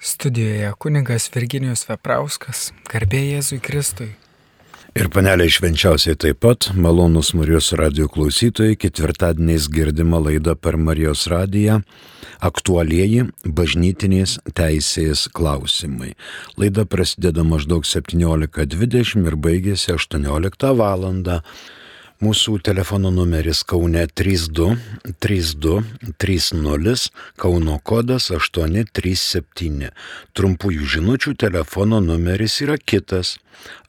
Studijoje kuningas Virginijus Veprauskas, garbė Jėzui Kristui. Ir paneliai švenčiausiai taip pat, malonus Marijos radio klausytojai, ketvirtadieniais girdima laida per Marijos radiją aktualieji bažnytinės teisės klausimai. Laida prasideda maždaug 17.20 ir baigėsi 18 val. Mūsų telefono numeris Kaune 32 32 30, Kauno kodas 837. Trumpųjų žinučių telefono numeris yra kitas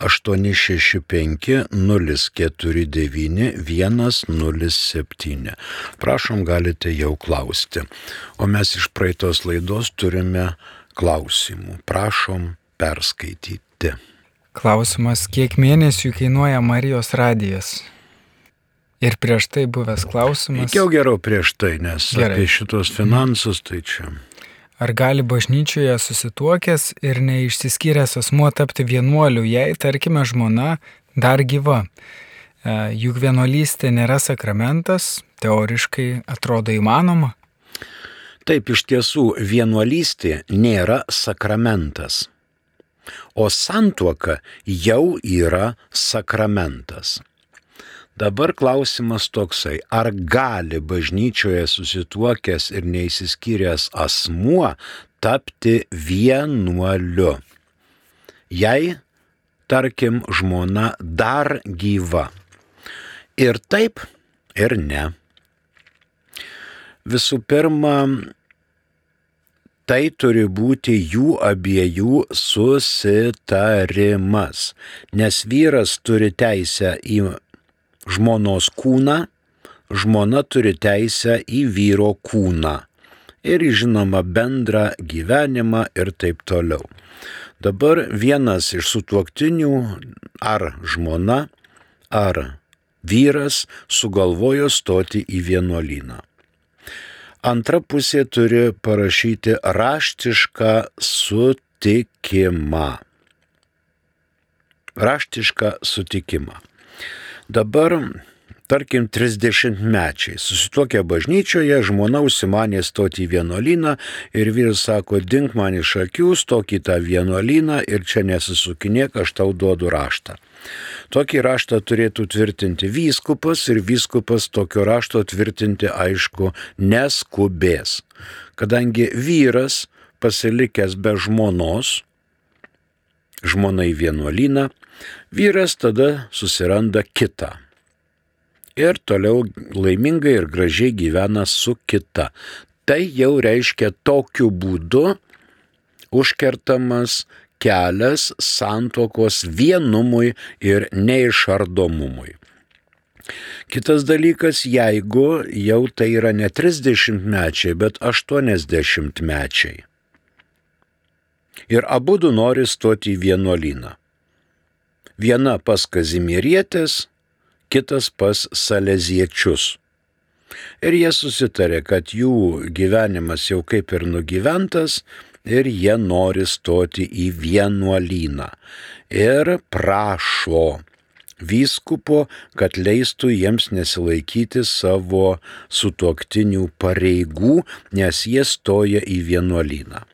865 049 107. Prašom, galite jau klausti. O mes iš praeitos laidos turime klausimų. Prašom perskaityti. Klausimas, kiek mėnesių kainuoja Marijos radijas? Ir prieš tai buvęs klausimas. Jau geriau prieš tai, nes Gerai. apie šitos finansus tai čia. Ar gali bažnyčioje susituokęs ir neišsiskyręs asmuo tapti vienuoliu, jei, tarkime, žmona dar gyva? E, juk vienuolystė nėra sakramentas, teoriškai atrodo įmanoma. Taip, iš tiesų, vienuolystė nėra sakramentas, o santuoka jau yra sakramentas. Dabar klausimas toksai, ar gali bažnyčioje susituokęs ir neįsiskyręs asmuo tapti vienuoliu? Jei, tarkim, žmona dar gyva. Ir taip, ir ne. Visų pirma, tai turi būti jų abiejų susitarimas, nes vyras turi teisę į žmonos kūną, žmona turi teisę į vyro kūną ir žinoma bendrą gyvenimą ir taip toliau. Dabar vienas iš sutuoktinių ar žmona, ar vyras sugalvojo stoti į vienuolyną. Antra pusė turi parašyti raštišką sutikimą. Raštišką sutikimą. Dabar, tarkim, 30 mečiai susituokia bažnyčioje, žmona užsimanė stoti į vienuolyną ir vyras sako, dink man iš akių, stok į tą vienuolyną ir čia nesisukinėk, aš tau duodu raštą. Tokį raštą turėtų tvirtinti vyskupas ir vyskupas tokio rašto tvirtinti aišku neskubės, kadangi vyras pasilikęs be žmonos, žmona į vienuolyną, vyras tada susiranda kitą. Ir toliau laimingai ir gražiai gyvena su kita. Tai jau reiškia tokiu būdu užkertamas kelias santokos vienumui ir neišardomumui. Kitas dalykas, jeigu jau tai yra ne 30 mečiai, bet 80 mečiai. Ir abu du nori stoti į vienuolyną. Viena pas kazimierietis, kitas pas saleziečius. Ir jie susitarė, kad jų gyvenimas jau kaip ir nugyventas ir jie nori stoti į vienuolyną. Ir prašo vyskupo, kad leistų jiems nesilaikyti savo sutuoktinių pareigų, nes jie stoja į vienuolyną.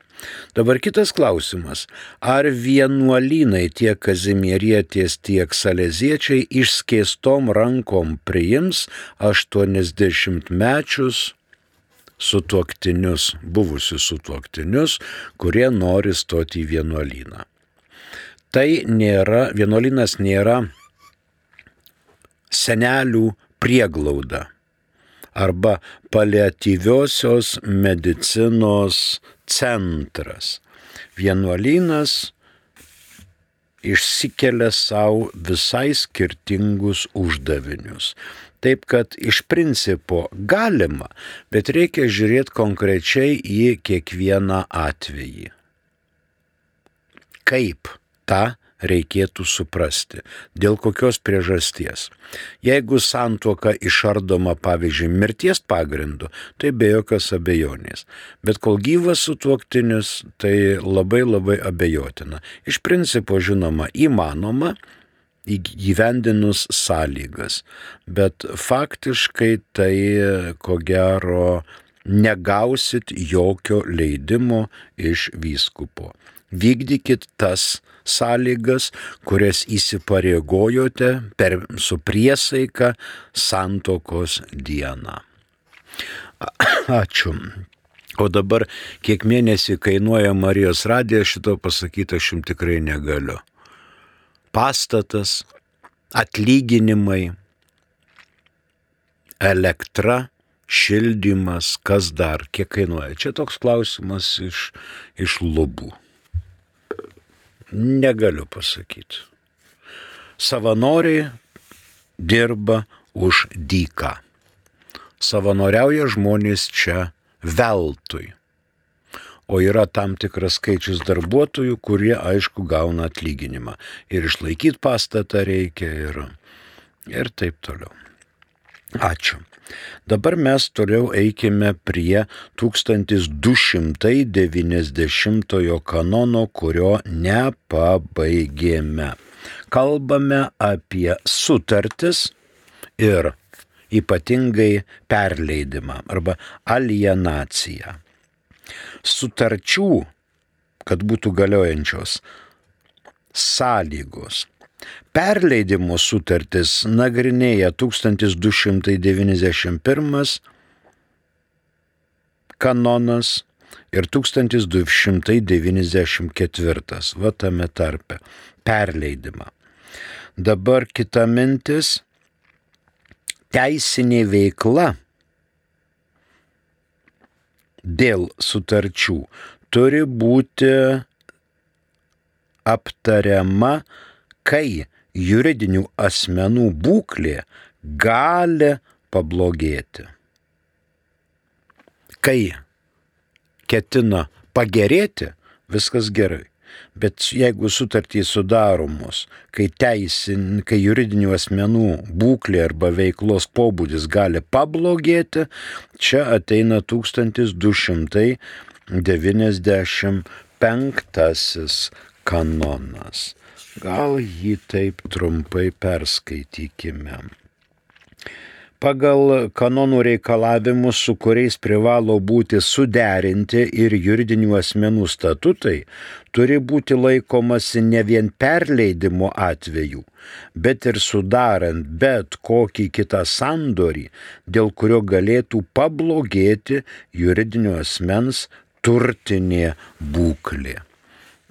Dabar kitas klausimas. Ar vienuolynai tiek kazimierietės, tiek saleziečiai išskėstom rankom priims 80 mečius sutuoktinius, buvusius sutuoktinius, kurie nori stoti į vienuolyną? Tai nėra, vienuolynas nėra senelių prieglauda arba paliatyviosios medicinos centras. Vienuolynas išsikelia savo visai skirtingus uždavinius. Taip kad iš principo galima, bet reikia žiūrėti konkrečiai į kiekvieną atvejį. Kaip tą reikėtų suprasti. Dėl kokios priežasties. Jeigu santuoka išardoma, pavyzdžiui, mirties pagrindu, tai be jokios abejonės. Bet kol gyvas sutuoktinis, tai labai labai abejotina. Iš principo, žinoma, įmanoma įgyvendinus sąlygas, bet faktiškai tai ko gero negausit jokio leidimo iš vyskupo. Vykdykit tas sąlygas, kurias įsipareigojote per su priesaika santokos dieną. Ačiū. O dabar, kiek mėnesį kainuoja Marijos radija, šito pasakyti aš jums tikrai negaliu. Pastatas, atlyginimai, elektra, šildymas, kas dar, kiek kainuoja. Čia toks klausimas iš, iš lubų. Negaliu pasakyti. Savanoriai dirba už dyką. Savanoriauja žmonės čia veltui. O yra tam tikras skaičius darbuotojų, kurie aišku gauna atlyginimą. Ir išlaikyti pastatą reikia ir, ir taip toliau. Ačiū. Dabar mes toliau eikime prie 1290 kanono, kurio nepabaigėme. Kalbame apie sutartis ir ypatingai perleidimą arba alienaciją. Sutarčių, kad būtų galiojančios sąlygos. Perleidimo sutartis nagrinėja 1291 kanonas ir 1294, va tame tarpe, perleidimą. Dabar kita mintis. Teisinė veikla dėl sutarčių turi būti aptariama, kai juridinių asmenų būklė gali pablogėti. Kai ketina pagerėti, viskas gerai. Bet jeigu sutartys sudaromos, kai teisin, kai juridinių asmenų būklė arba veiklos pobūdis gali pablogėti, čia ateina 1295 kanonas. Gal jį taip trumpai perskaitykime. Pagal kanonų reikalavimus, su kuriais privalo būti suderinti ir juridinių asmenų statutai, turi būti laikomasi ne vien perleidimo atveju, bet ir sudarant bet kokį kitą sandorį, dėl kurio galėtų pablogėti juridinio asmens turtinė būklė.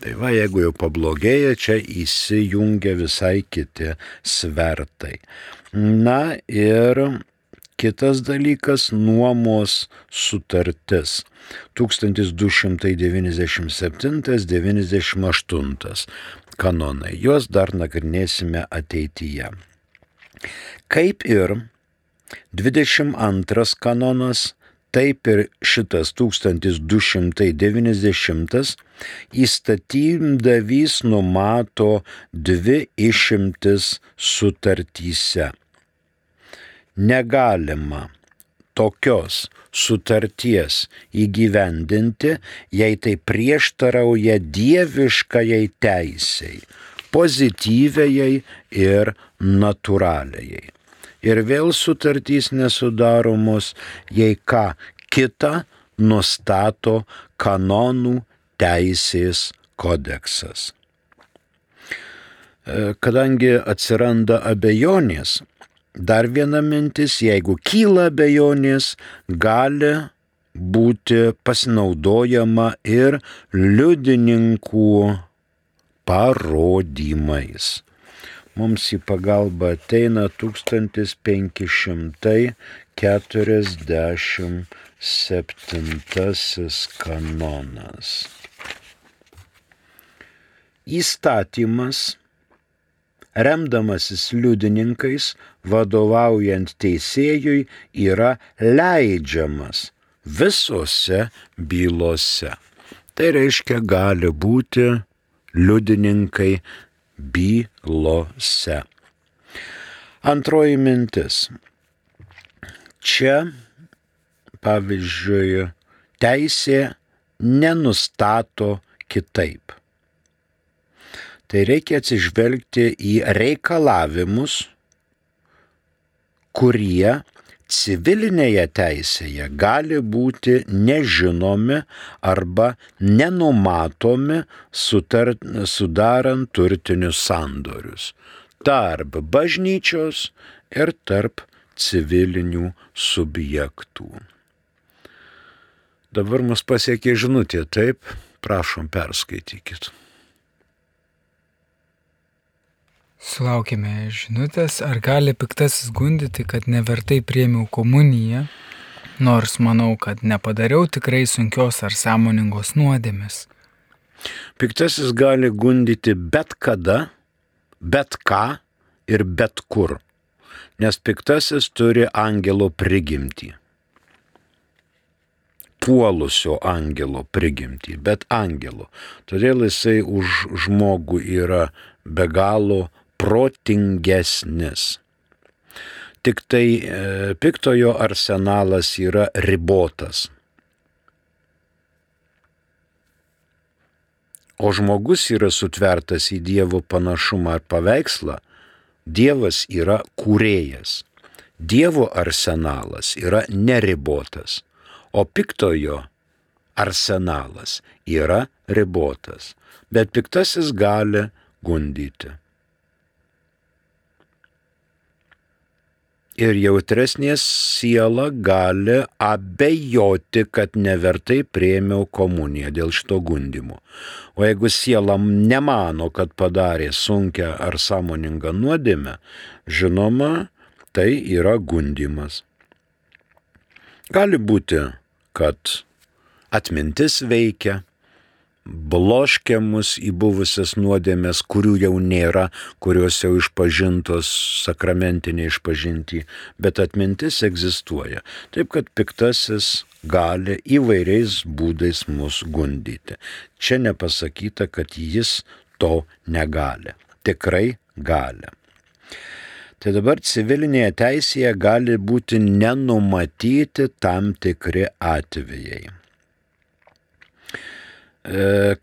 Tai va, jeigu jau pablogėja, čia įsijungia visai kiti svertai. Na ir kitas dalykas - nuomos sutartis. 1297-98 kanonai. Juos dar nagrinėsime ateityje. Kaip ir 22 kanonas, taip ir šitas 1290 įstatymdavys numato dvi išimtis sutartyse negalima tokios sutarties įgyvendinti, jei tai prieštarauja dieviškajai teisėjai, pozityviai ir natūraliai. Ir vėl sutartys nesudaromos, jei ką kita nustato kanonų teisės kodeksas. E, kadangi atsiranda abejonės, Dar viena mintis, jeigu kyla bejonės, gali būti pasinaudojama ir liudininkų parodymais. Mums į pagalbą ateina 1547 kanonas. Įstatymas remdamasis liudininkais, vadovaujant teisėjui, yra leidžiamas visose bylose. Tai reiškia, gali būti liudininkai bylose. Antroji mintis. Čia, pavyzdžiui, teisė nenustato kitaip tai reikia atsižvelgti į reikalavimus, kurie civilinėje teisėje gali būti nežinomi arba nenumatomi sutart, sudarant turtinius sandorius tarp bažnyčios ir tarp civilinių subjektų. Dabar mus pasiekė žinutė, taip, prašom perskaitykit. Sulaukime žinutės, ar gali piktasis gundyti, kad nevertai priemiau komuniją, nors manau, kad nepadariau tikrai sunkios ar sąmoningos nuodėmės. Piktasis gali gundyti bet kada, bet ką ir bet kur, nes piktasis turi angelo prigimtį puolusio angelo prigimtį, bet angelo. Todėl jisai už žmogų yra be galo protingesnis. Tik tai e, piktojo arsenalas yra ribotas. O žmogus yra sutvertas į Dievo panašumą ar paveikslą, Dievas yra kūrėjas. Dievo arsenalas yra neribotas o piktojo arsenalas yra ribotas, bet piktasis gali gundyti. Ir jautresnė siela gali abejoti, kad nevertai prieimiau komuniją dėl šito gundimo. O jeigu siela nemano, kad padarė sunkę ar sąmoningą nuodėmę, žinoma, tai yra gundimas. Gali būti kad atmintis veikia, bloškia mus į buvusias nuodėmės, kurių jau nėra, kurios jau išpažintos sakramentiniai išpažinti, bet atmintis egzistuoja. Taip kad piktasis gali įvairiais būdais mus gundyti. Čia nepasakyta, kad jis to negali. Tikrai gali. Tai dabar civilinėje teisėje gali būti nenumatyti tam tikri atvejai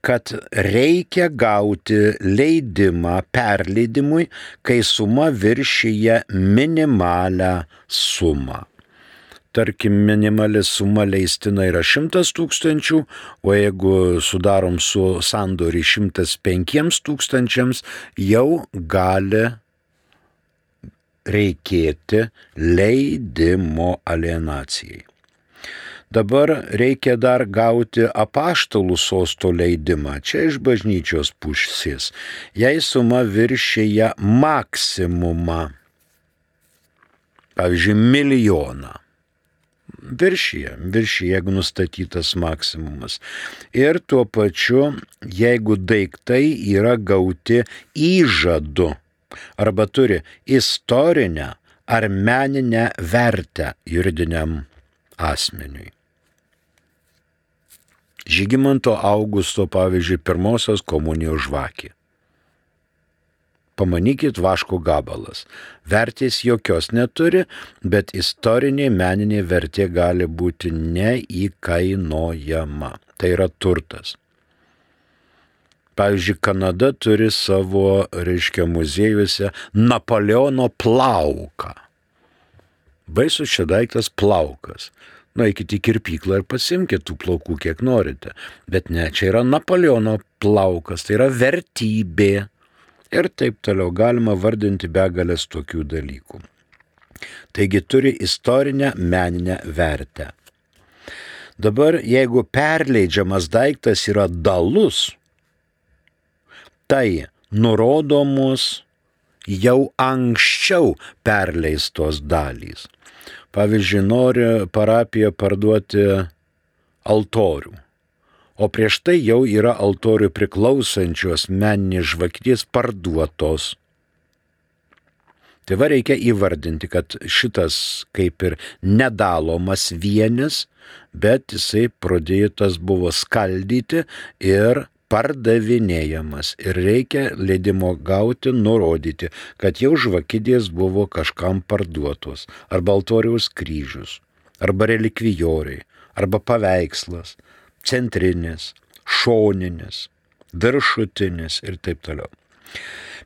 kad reikia gauti leidimą perleidimui, kai suma viršyje minimalę sumą. Tarkim, minimali suma leistina yra 100 tūkstančių, o jeigu sudarom su sandorį 105 tūkstančiams, jau gali reikėti leidimo alienacijai. Dabar reikia dar gauti apaštalų sosto leidimą, čia iš bažnyčios pusės, jei suma viršyje maksimumą, pavyzdžiui, milijoną. Viršyje, viršyje, jeigu nustatytas maksimumas. Ir tuo pačiu, jeigu daiktai yra gauti įžadu arba turi istorinę ar meninę vertę juridiniam asmeniui. Žygimanto Augusto, pavyzdžiui, pirmosios komunijos žvakė. Pamanykit vaško gabalas. Vertės jokios neturi, bet istorinė meninė vertė gali būti neįkainojama. Tai yra turtas. Pavyzdžiui, Kanada turi savo, reiškia, muziejuose Napoleono plauką. Baisus čia daiktas plaukas. Nueikite į kirpyklą ir pasimkite tų plaukų, kiek norite. Bet ne, čia yra Napoleono plaukas, tai yra vertybė. Ir taip toliau galima vardinti begalės tokių dalykų. Taigi turi istorinę meninę vertę. Dabar, jeigu perleidžiamas daiktas yra dalus, tai nurodomos jau anksčiau perleistos dalys. Pavyzdžiui, nori parapiją parduoti altorių, o prieš tai jau yra altorių priklausančios meninės žvakidės parduotos. Tai va reikia įvardinti, kad šitas kaip ir nedalomas vienis, bet jisai pradėtas buvo skaldyti ir pardavinėjamas ir reikia leidimo gauti, nurodyti, kad jau žvakidės buvo kažkam parduotos, arba altoriaus kryžius, arba relikvijoriai, arba paveikslas, centrinis, šoninis, viršutinis ir taip toliau.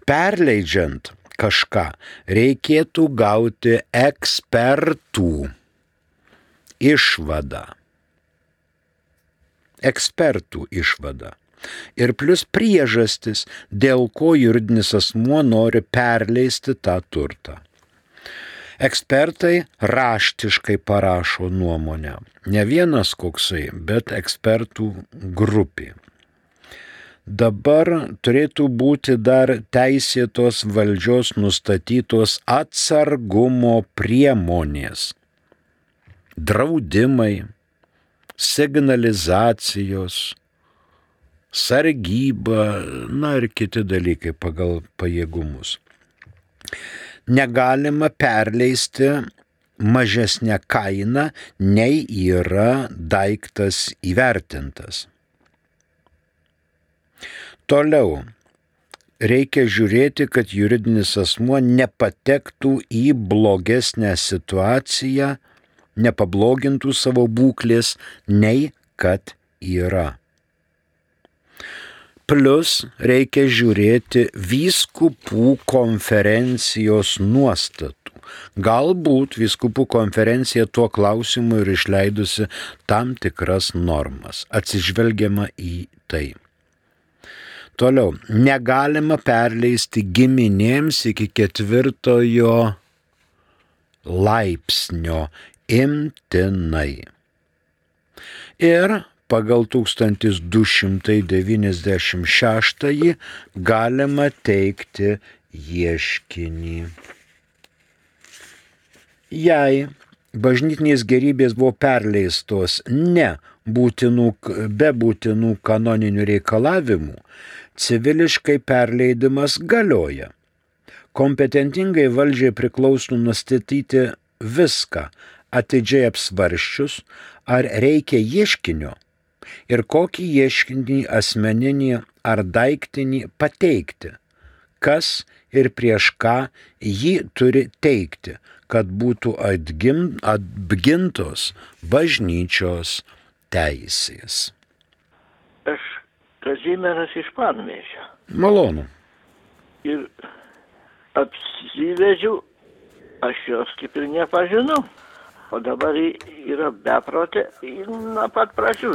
Perleidžiant kažką, reikėtų gauti ekspertų išvadą. Ekspertų išvadą. Ir plus priežastis, dėl ko juridinis asmuo nori perleisti tą turtą. Ekspertai raštiškai parašo nuomonę. Ne vienas koksai, bet ekspertų grupė. Dabar turėtų būti dar teisėtos valdžios nustatytos atsargumo priemonės. Draudimai, signalizacijos, sargyba, na ir kiti dalykai pagal pajėgumus negalima perleisti mažesnę kainą, nei yra daiktas įvertintas. Toliau, reikia žiūrėti, kad juridinis asmuo nepatektų į blogesnę situaciją, nepablogintų savo būklės, nei kad yra. Plus reikia žiūrėti vyskupų konferencijos nuostatų. Galbūt vyskupų konferencija tuo klausimu ir išleidusi tam tikras normas, atsižvelgiama į tai. Toliau, negalima perleisti giminėms iki ketvirtojo laipsnio imtinai. Ir pagal 1296 galima teikti ieškinį. Jei bažnytinės gerybės buvo perleistos ne būtinų, be būtinų kanoninių reikalavimų, civiliškai perleidimas galioja. Kompetentingai valdžiai priklauso nustatyti viską, atidžiai apsvarščius, ar reikia ieškinio ir kokį ieškinį asmeninį ar daiktinį pateikti, kas ir prieš ką jį turi teikti, kad būtų atgim, apgintos bažnyčios teisės. Aš Kazimieras iš Panmėžio. Malonu. Ir apsivežiau, aš jos kaip ir nepažinau, o dabar yra beprotė nuo pat pradžių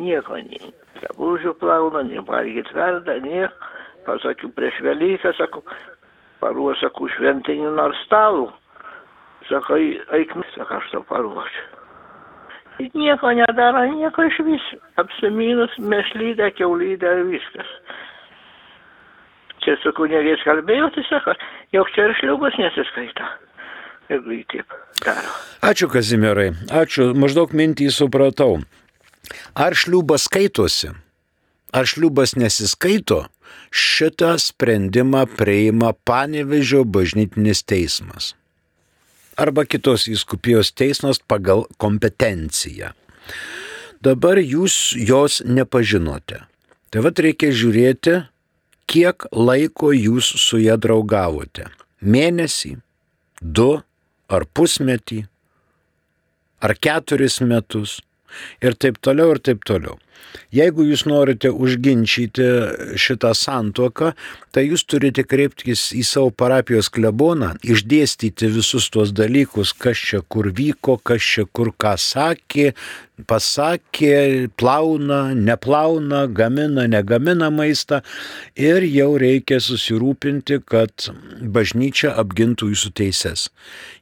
nieko, nei drabužių plauna, nei valgyt verda, nieko. Pasakiau, prieš Velyką, sakau, paruoš, sakau, šventinį nors stalų. Sako, eik, sako, aš tau paruošiu. Nieko nedaro, nieko iš vis. Apsimynus, mešlydę, keulydę ir viskas. Čia su kunigais kalbėjau, tai sako, jau čia ir šliubas nesiskaita. Jeigu jį taip daro. Ačiū, Kazimierai. Ačiū. Maždaug mintį supratau. Ar šliubas skaitosi, ar šliubas nesiskaito, šitą sprendimą priima Panevežio bažnytinis teismas arba kitos įskupijos teismas pagal kompetenciją. Dabar jūs jos nepažinote. Tai vad reikia žiūrėti, kiek laiko jūs su ją draugavote. Mėnesį, du ar pusmetį, ar keturis metus ir taip toliau ir taip toliau. Jeigu jūs norite užginčyti šitą santuoką, tai jūs turite kreiptis į savo parapijos kleboną, išdėstyti visus tuos dalykus, kas čia kur vyko, kas čia kur ką sakė, pasakė, plauna, neplauna, gamina, negamina maistą ir jau reikia susirūpinti, kad bažnyčia apgintų jūsų teises.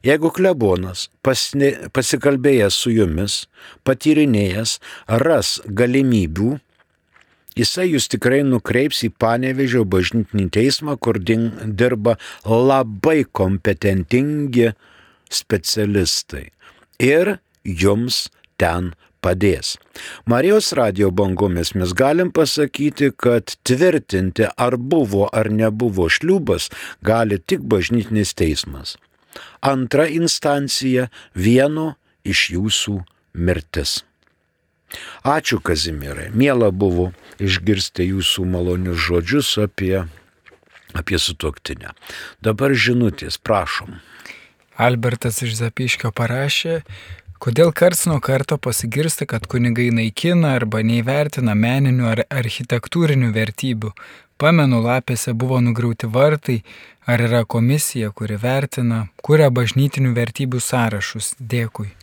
Jeigu klebonas pasne, pasikalbėjęs su jumis, patyrinėjęs, ras galimybių, Jisai jūs tikrai nukreips į Panevežio bažnytinį teismą, kur dirba labai kompetentingi specialistai. Ir jums ten padės. Marijos radio bangomis mes galim pasakyti, kad tvirtinti, ar buvo ar nebuvo šliubas, gali tik bažnytinis teismas. Antra instancija - vieno iš jūsų mirtis. Ačiū Kazimirai, mėla buvo išgirsti jūsų malonius žodžius apie, apie sutoktinę. Dabar žinutės, prašom. Albertas iš Zapiškio parašė, kodėl karts nuo karto pasigirsta, kad kunigai naikina arba neįvertina meninių ar architektūrinių vertybių. pamenu, lapėse buvo nugriauti vartai, ar yra komisija, kuri vertina, kuria bažnytinių vertybių sąrašus. Dėkui.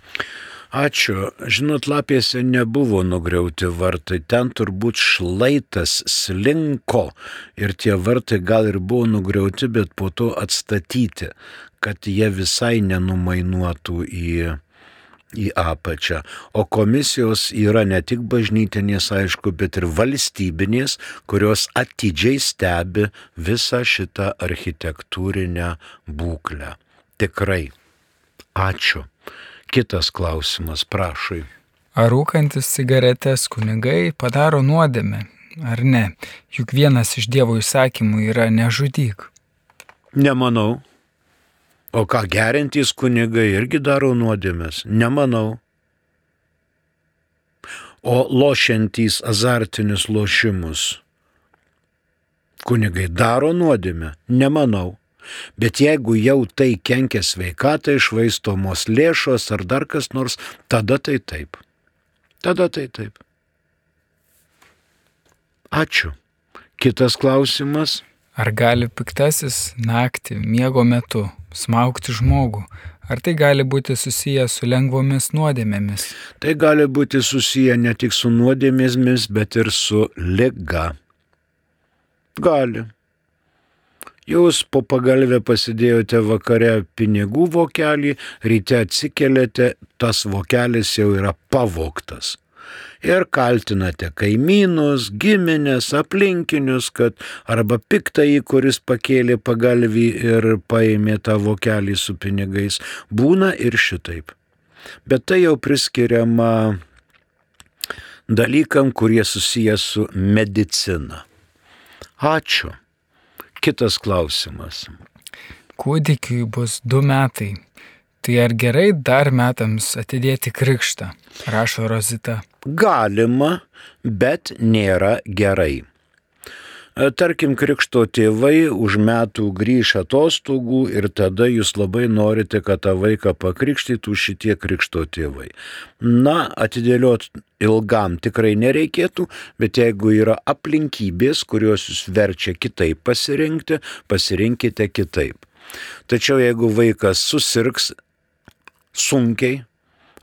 Ačiū. Žinot, lapėse nebuvo nugriauti vartai, ten turbūt šlaitas slinko ir tie vartai gal ir buvo nugriauti, bet po to atstatyti, kad jie visai nenumainuotų į, į apačią. O komisijos yra ne tik bažnytinės, aišku, bet ir valstybinės, kurios atidžiai stebi visą šitą architektūrinę būklę. Tikrai. Ačiū. Kitas klausimas, prašai. Ar rūkantis cigaretės kunigai padaro nuodėmę, ar ne? Juk vienas iš Dievo įsakymų yra nežudyk. Nemanau. O ką gerintys kunigai irgi daro nuodėmės? Nemanau. O lošiantys azartinius lošimus kunigai daro nuodėmę? Nemanau. Bet jeigu jau tai kenkia sveikatai, išvaistomos lėšos ar dar kas nors, tada tai taip. Tada tai taip. Ačiū. Kitas klausimas. Ar gali piktasis naktį, miego metu, smaugti žmogų? Ar tai gali būti susiję su lengvomis nuodėmėmis? Tai gali būti susiję ne tik su nuodėmėmis, bet ir su liga. Gali. Jūs po pagalbę pasidėjote vakare pinigų vokelį, ryte atsikeliate, tas vokelis jau yra pavoktas. Ir kaltinate kaimynus, giminės, aplinkinius, kad arba piktąjį, kuris pakėlė pagalbį ir paėmė tą vokelį su pinigais, būna ir šitaip. Bet tai jau priskiriama dalykam, kurie susijęs su medicina. Ačiū. Kitas klausimas. Kūdikiui bus du metai. Tai ar gerai dar metams atidėti krikštą? Rašo Rozita. Galima, bet nėra gerai. Tarkim, krikšto tėvai už metų grįž atostogų ir tada jūs labai norite, kad tą vaiką pakrikštytų šitie krikšto tėvai. Na, atidėliot ilgam tikrai nereikėtų, bet jeigu yra aplinkybės, kurios jūs verčia kitaip pasirinkti, pasirinkite kitaip. Tačiau jeigu vaikas susirgs sunkiai,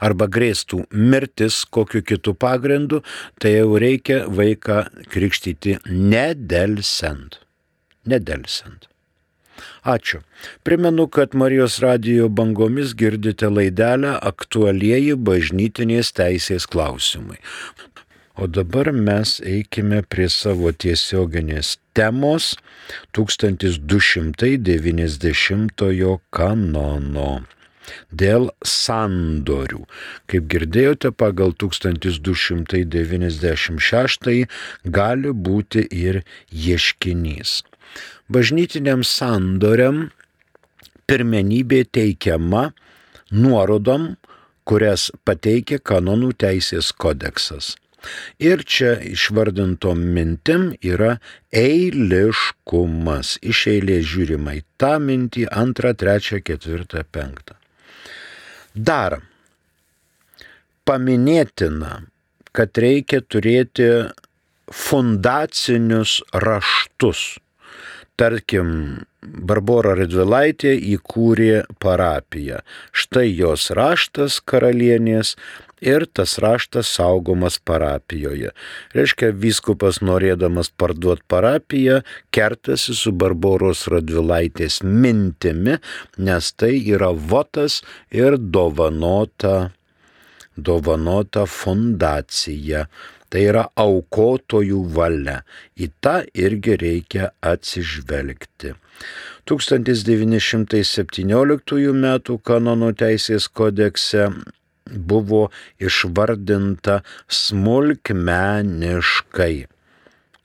arba grėstų mirtis kokiu kitu pagrindu, tai jau reikia vaiką krikštyti nedelsiant. Nedelsiant. Ačiū. Primenu, kad Marijos radijo bangomis girdite laidelę aktualieji bažnytinės teisės klausimai. O dabar mes eikime prie savo tiesioginės temos 1290 kanono dėl sandorių. Kaip girdėjote, pagal 1296 gali būti ir ieškinys. Bažnytiniam sandoriam pirmenybė teikiama nuorodom, kurias pateikia kanonų teisės kodeksas. Ir čia išvardintom mintim yra eiliškumas. Iš eilės žiūrima į tą mintį antrą, trečią, ketvirtą, penktą. Dar paminėtina, kad reikia turėti fundacinius raštus. Tarkim, Barbora Radvilaitė įkūrė parapiją. Štai jos raštas karalienės ir tas raštas saugomas parapijoje. Reiškia, vyskupas norėdamas parduoti parapiją, kertasi su Barboros Radvilaitės mintimi, nes tai yra votas ir dovanota, dovanota fundacija. Tai yra aukotojų valia. Į tą irgi reikia atsižvelgti. 1917 m. kanonų teisės kodekse buvo išvardinta smulkmeniškai.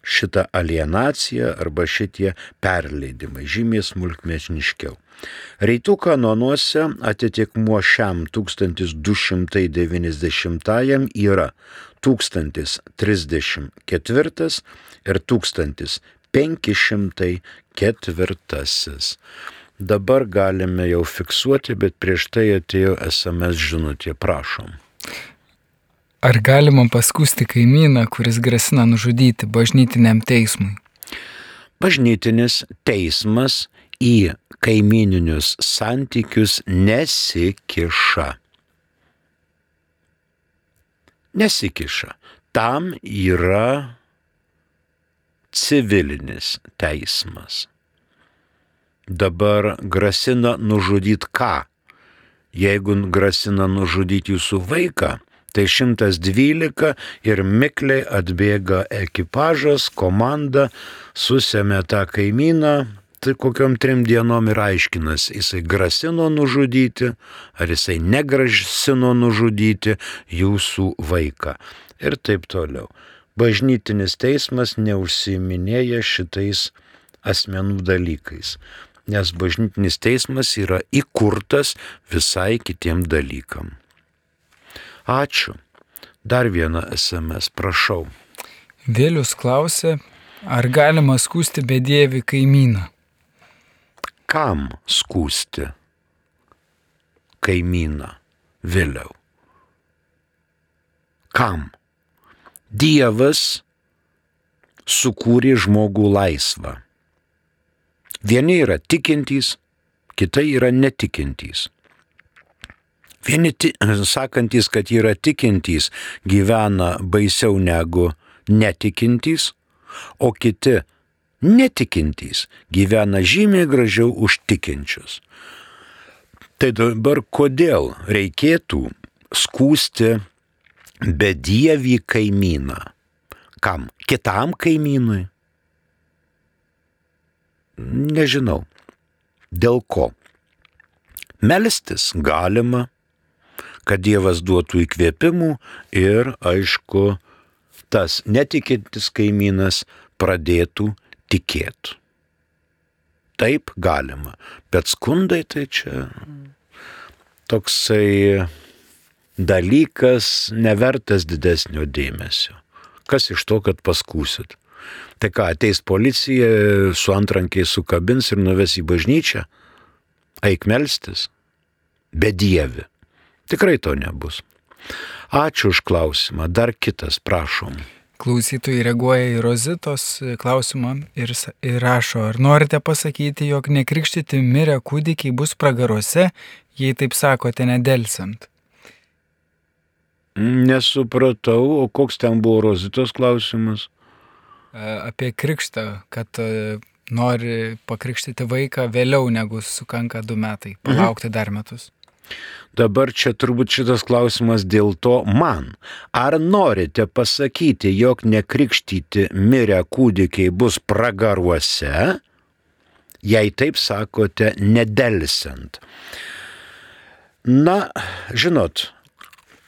Šita alienacija arba šitie perleidimai žymiai smulkmeniškiau. Rytų kanonuose atitikmuo šiam 1290 yra 1034 ir 1504. Dabar galime jau fiksuoti, bet prieš tai atėjo SMS žinutė, prašom. Ar galima paskusti kaimyną, kuris grasina nužudyti bažnytiniam teismui? bažnytinis teismas į kaimininius santykius nesikiša. Nesikiša. Tam yra civilinis teismas. Dabar grasina nužudyti ką? Jeigu grasina nužudyti jūsų vaiką, tai 112 ir mikliai atbėga ekipažas, komanda, susėmė tą kaimyną, tai kokiam trim dienom ir aiškinas, jisai grasino nužudyti, ar jisai negrasino nužudyti jūsų vaiką. Ir taip toliau. Bažnytinis teismas neužsiminėja šitais asmenų dalykais nes bažnytinis teismas yra įkurtas visai kitiem dalykam. Ačiū. Dar vieną SMS, prašau. Vėlius klausė, ar galima skūsti bedievi kaimyną? Kam skūsti kaimyną vėliau? Kam? Dievas sukūrė žmogų laisvą. Vieni yra tikintys, kitai yra netikintys. Vieni sakantys, kad yra tikintys, gyvena baisiau negu netikintys, o kiti netikintys gyvena žymiai gražiau už tikinčius. Tai dabar kodėl reikėtų skūsti bedievį kaimyną? Kam? Kitam kaimynui? Nežinau. Dėl ko? Melstis galima, kad Dievas duotų įkvėpimų ir, aišku, tas netikintis kaimynas pradėtų tikėti. Taip galima, bet skundai tai čia toksai dalykas nevertas didesnio dėmesio. Kas iš to, kad paskūsit? Tai ką, ateis policija, su antrankiai sukabins ir nuves į bažnyčią? Eik melstis. Be dievi. Tikrai to nebus. Ačiū už klausimą. Dar kitas, prašom. Klausytojai reaguoja į Rozitos klausimą ir, ir rašo, ar norite pasakyti, jog nekrikštyti mirę kūdikiai bus pragaruose, jei taip sakote nedelsant? Nesupratau, o koks ten buvo Rozitos klausimas? apie krikštą, kad nori pakrikštyti vaiką vėliau negu sukanka du metai, palaukti mhm. dar metus. Dabar čia turbūt šitas klausimas dėl to man. Ar norite pasakyti, jog nekrikštyti mirę kūdikiai bus pragaruose? Jei taip sakote, nedelsiant. Na, žinot,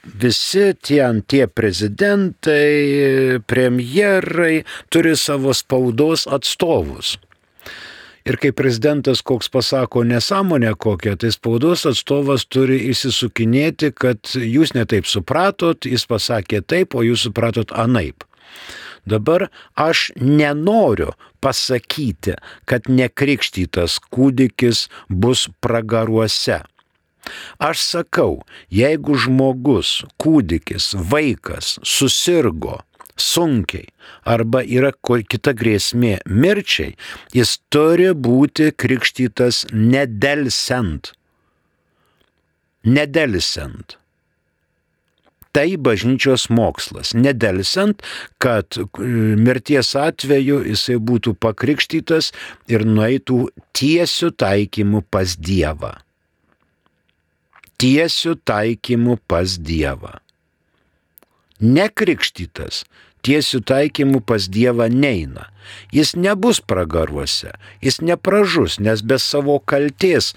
visi tie tie prezidentai, premjerai turi savo spaudos atstovus. Ir kai prezidentas koks pasako nesąmonę kokią, tai spaudos atstovas turi įsisukinėti, kad jūs netaip supratot, jis pasakė taip, o jūs supratot anaip. Dabar aš nenoriu pasakyti, kad nekrikštytas kūdikis bus pragaruose. Aš sakau, jeigu žmogus, kūdikis, vaikas susirgo sunkiai arba yra kita grėsmė mirčiai, jis turi būti krikštytas nedelsiant. Nedelsiant. Tai bažnyčios mokslas. Nedelsiant, kad e, mirties atveju jisai būtų pakrikštytas ir nueitų tiesių taikymų pas Dievą tiesių taikymų pas Dievą. Nekrikštytas tiesių taikymų pas Dievą neina. Jis nebus pragaruose, jis nepražus, nes be savo kalties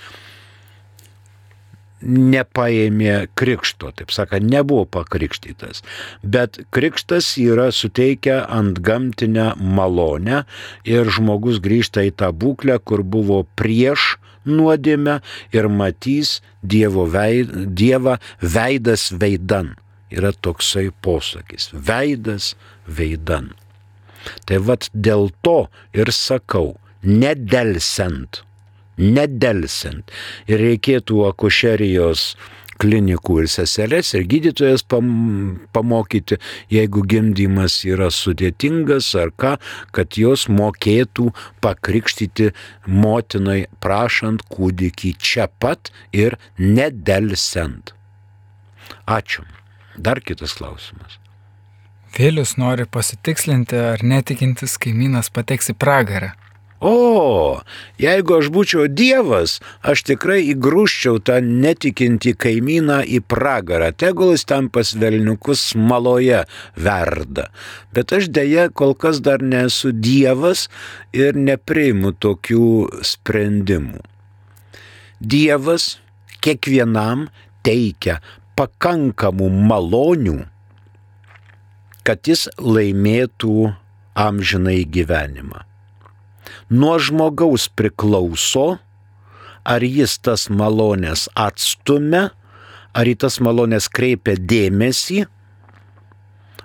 nepaėmė krikšto, taip sakant, nebuvo pakrikštytas. Bet krikštas yra suteikia ant gamtinę malonę ir žmogus grįžta į tą būklę, kur buvo prieš nuodėmę ir matys dievo veid, Dievą veidas veidan. Yra toksai posakis - veidas veidan. Tai vad dėl to ir sakau, nedelsiant, nedelsiant. Ir reikėtų akušerijos klinikų ir seseles, ir gydytojas pam, pamokyti, jeigu gimdymas yra sudėtingas ar ką, kad jos mokėtų pakrikštyti motinai, prašant kūdikį čia pat ir nedelsiant. Ačiū. Dar kitas klausimas. Vėlius nori pasitikslinti, ar netikintis kaimynas pateks į pragarą. O, jeigu aš būčiau Dievas, aš tikrai įgrūščiau tą netikinti kaimyną į pragarą, tegul jis tam pasvelniukus maloje verda. Bet aš dėja kol kas dar nesu Dievas ir nepriimu tokių sprendimų. Dievas kiekvienam teikia pakankamų malonių, kad jis laimėtų amžinai gyvenimą nuo žmogaus priklauso, ar jis tas malonės atstumia, ar į tas malonės kreipia dėmesį,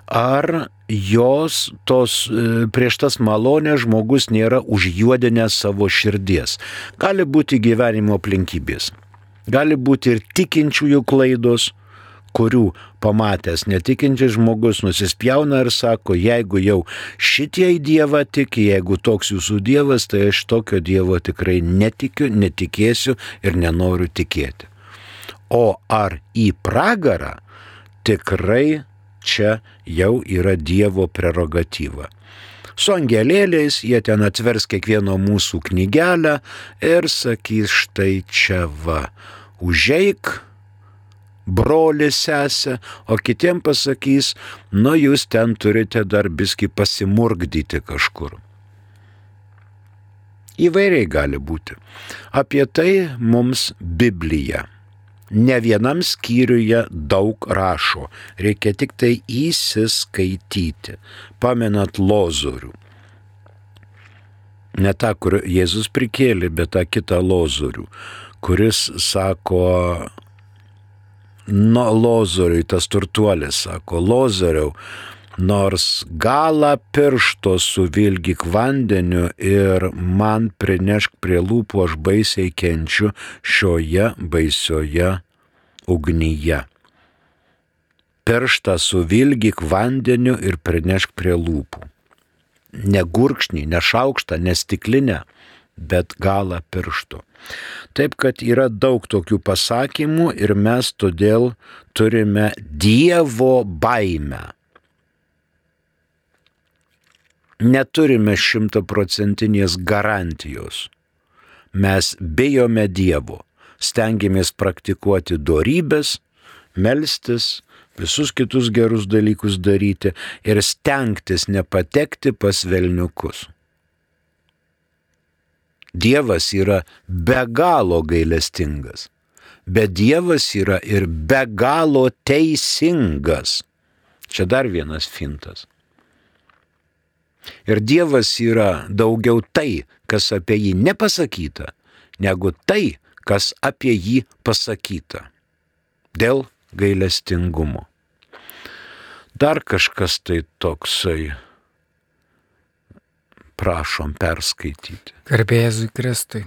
ar jos tos e, prieš tas malonės žmogus nėra užjuodinęs savo širdies. Gali būti gyvenimo aplinkybės, gali būti ir tikinčiųjų klaidos, kurių pamatęs netikintis žmogus nusispjauna ir sako, jeigu jau šitie į Dievą tiki, jeigu toks jūsų Dievas, tai aš tokio Dievo tikrai netikiu, netikėsiu ir nenoriu tikėti. O ar į pragarą tikrai čia jau yra Dievo prerogatyva. Su angelėliais jie ten atvers kiekvieno mūsų knygelę ir sakys štai čia va, užeik, broli sesė, o kitiem pasakys, nu jūs ten turite dar biski pasimurgdyti kažkur. Įvairiai gali būti. Apie tai mums Biblija. Ne vienam skyriuje daug rašo, reikia tik tai įsiskaityti. Pamenat lozorių. Ne tą, kur Jėzus prikėlė, bet tą kitą lozorių, kuris sako, nu, lozoriui tas turtuolis sako, lozoriau, nors galą piršto suvilgyk vandeniu ir man prinešk prie lūpų, aš baisiai kenčiu šioje baisioje ugnyje. Pirštą suvilgyk vandeniu ir prinešk prie lūpų. Ne gurkšnį, ne šaukštą, ne stiklinę, bet galą piršto. Taip kad yra daug tokių pasakymų ir mes todėl turime Dievo baimę. Neturime šimtaprocentinės garantijos. Mes bijome Dievo, stengiamės praktikuoti dorybės, melstis, visus kitus gerus dalykus daryti ir stengtis nepatekti pas velniukus. Dievas yra be galo gailestingas, bet Dievas yra ir be galo teisingas. Čia dar vienas fintas. Ir Dievas yra daugiau tai, kas apie jį nepasakyta, negu tai, kas apie jį pasakyta. Dėl gailestingumo. Dar kažkas tai toksai prašom perskaityti. Garbėzui Kristui.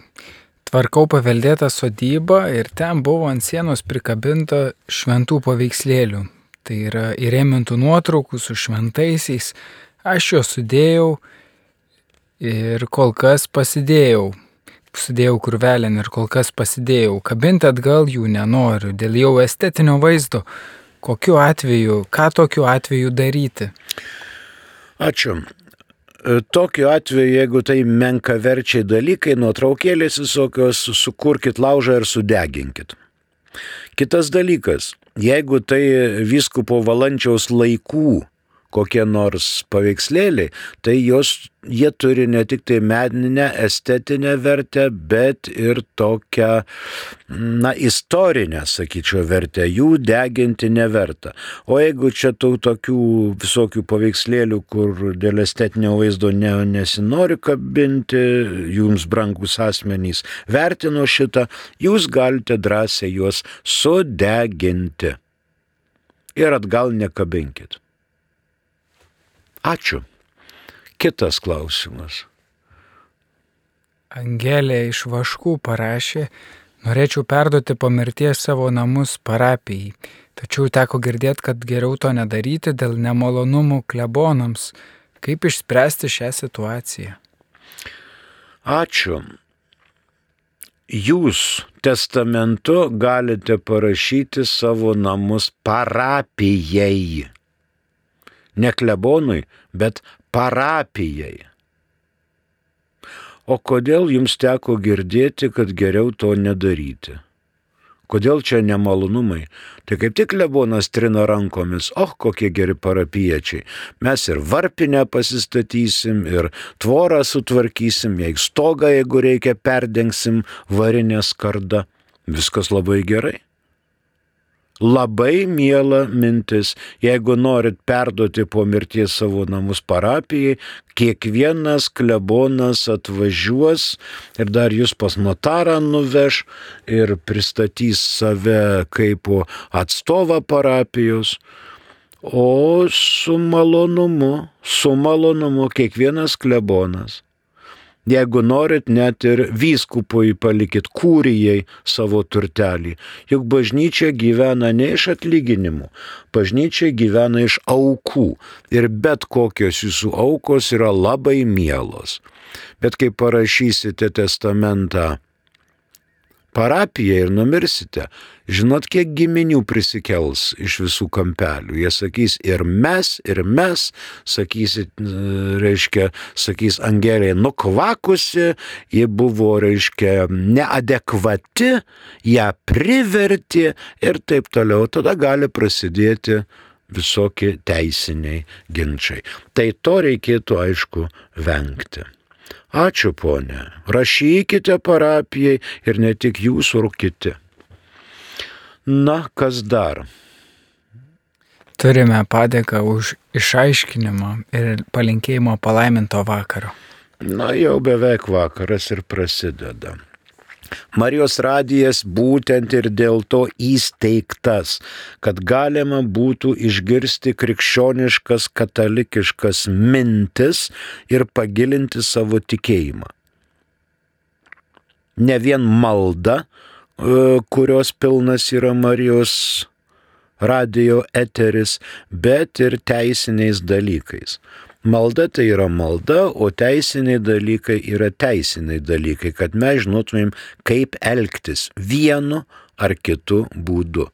Tvarkau paveldėtą sodybą ir ten buvo ant sienos prikabinta šventų paveikslėlių. Tai yra įrėmintų nuotraukų su šventaisiais. Aš juos sudėjau ir kol kas pasidėjau. Sudėjau kurvelę ir kol kas pasidėjau. Kabinti atgal jų nenoriu dėl jau estetinio vaizdo. Kokiu atveju, ką tokiu atveju daryti? Ačiū. E, tokiu atveju, jeigu tai menka verčiai dalykai, nuotraukėlės visokios, sukurkit laužą ir sudeginkit. Kitas dalykas, jeigu tai viskupo valančiaus laikų kokie nors paveikslėliai, tai jos, jie turi ne tik tai meninę, estetinę vertę, bet ir tokią, na, istorinę, sakyčiau, vertę. Jų deginti neverta. O jeigu čia tų tokių visokių paveikslėlių, kur dėl estetinio vaizdo ne, nesinori kabinti, jums brangus asmenys vertino šitą, jūs galite drąsiai juos sudeginti. Ir atgal nekabinkit. Ačiū. Kitas klausimas. Angelė iš Vaškų parašė, Norėčiau perduoti po mirties savo namus parapijai, tačiau teko girdėti, kad geriau to nedaryti dėl nemalonumų klebonams. Kaip išspręsti šią situaciją? Ačiū. Jūs testamentu galite parašyti savo namus parapijai. Ne klebonui, bet parapijai. O kodėl jums teko girdėti, kad geriau to nedaryti? Kodėl čia nemalonumai? Tai kaip tik lebonas trina rankomis, oh, kokie geri parapiečiai. Mes ir varpinę pasistatysim, ir tvorą sutvarkysim, jei stogą, jeigu reikia, perdengsim varinę skardą. Viskas labai gerai. Labai miela mintis, jeigu norit perduoti po mirties savo namus parapijai, kiekvienas klebonas atvažiuos ir dar jūs pas notarą nuveš ir pristatys save kaip atstovą parapijos. O su malonumu, su malonumu kiekvienas klebonas Jeigu norit, net ir vyskupui palikit kūrijai savo turtelį. Juk bažnyčia gyvena ne iš atlyginimų, bažnyčia gyvena iš aukų. Ir bet kokios jūsų aukos yra labai mielos. Bet kai parašysite testamentą parapiją ir numirsite, žinot, kiek giminių prisikels iš visų kampelių. Jie sakys ir mes, ir mes, sakysit, reiškia, sakys Angelė nukvakusi, ji buvo, reiškia, neadekvati, ją privertė ir taip toliau. Tada gali prasidėti visokie teisiniai ginčiai. Tai to reikėtų, aišku, vengti. Ačiū, ponė. Rašykite parapijai ir ne tik jūs, ir kiti. Na, kas dar? Turime padėką už išaiškinimą ir palinkėjimo palaiminto vakaro. Na, jau beveik vakaras ir prasideda. Marijos radijas būtent ir dėl to įsteigtas, kad galima būtų išgirsti krikščioniškas katalikiškas mintis ir pagilinti savo tikėjimą. Ne vien malda, e, kurios pilnas yra Marijos radio eteris, bet ir teisiniais dalykais. Malda tai yra malda, o teisiniai dalykai yra teisiniai dalykai, kad mes žinotumėm, kaip elgtis vienu ar kitu būdu.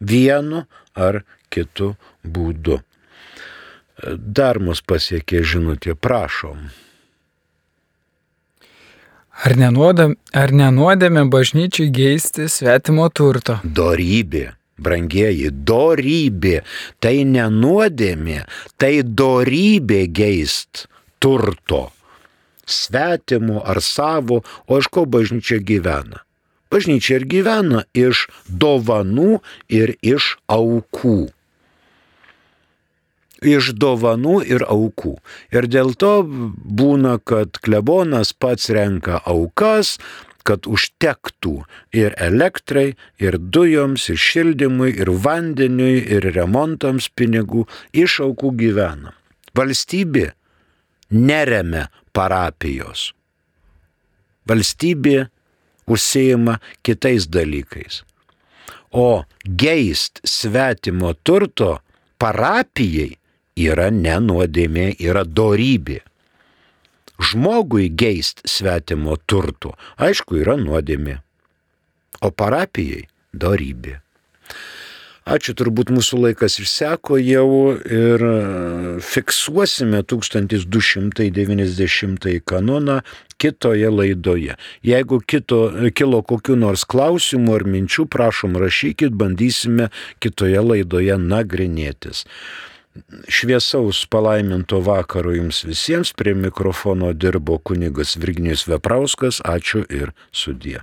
Vienu ar kitu būdu. Dar mus pasiekė žinutė, prašom. Ar, nenuodam, ar nenuodėme bažnyčiai geisti svetimo turto? Dorybė brangieji, dorybė, tai nenuodėmė, tai dorybė geist turto, svetimų ar savo, o iš ko bažnyčia gyvena. Bažnyčia ir gyvena iš dovanų ir iš aukų. Iš dovanų ir aukų. Ir dėl to būna, kad klebonas pats renka aukas, kad užtektų ir elektrai, ir dujoms, ir šildymui, ir vandeniui, ir remontams pinigų, išaukų gyvena. Valstybė neremia parapijos. Valstybė užsieima kitais dalykais. O geist svetimo turto parapijai yra nenuodėmė, yra dorybė žmogui geist svetimo turtų, aišku, yra nuodėmė, o parapijai darybė. Ačiū, turbūt mūsų laikas išseko jau ir fiksuosime 1290 kanoną kitoje laidoje. Jeigu kito, kilo kokiu nors klausimu ar minčių, prašom rašykit, bandysime kitoje laidoje nagrinėtis. Šviesaus palaiminto vakaro jums visiems prie mikrofono dirbo kunigas Virginijus Veprauskas. Ačiū ir sudie.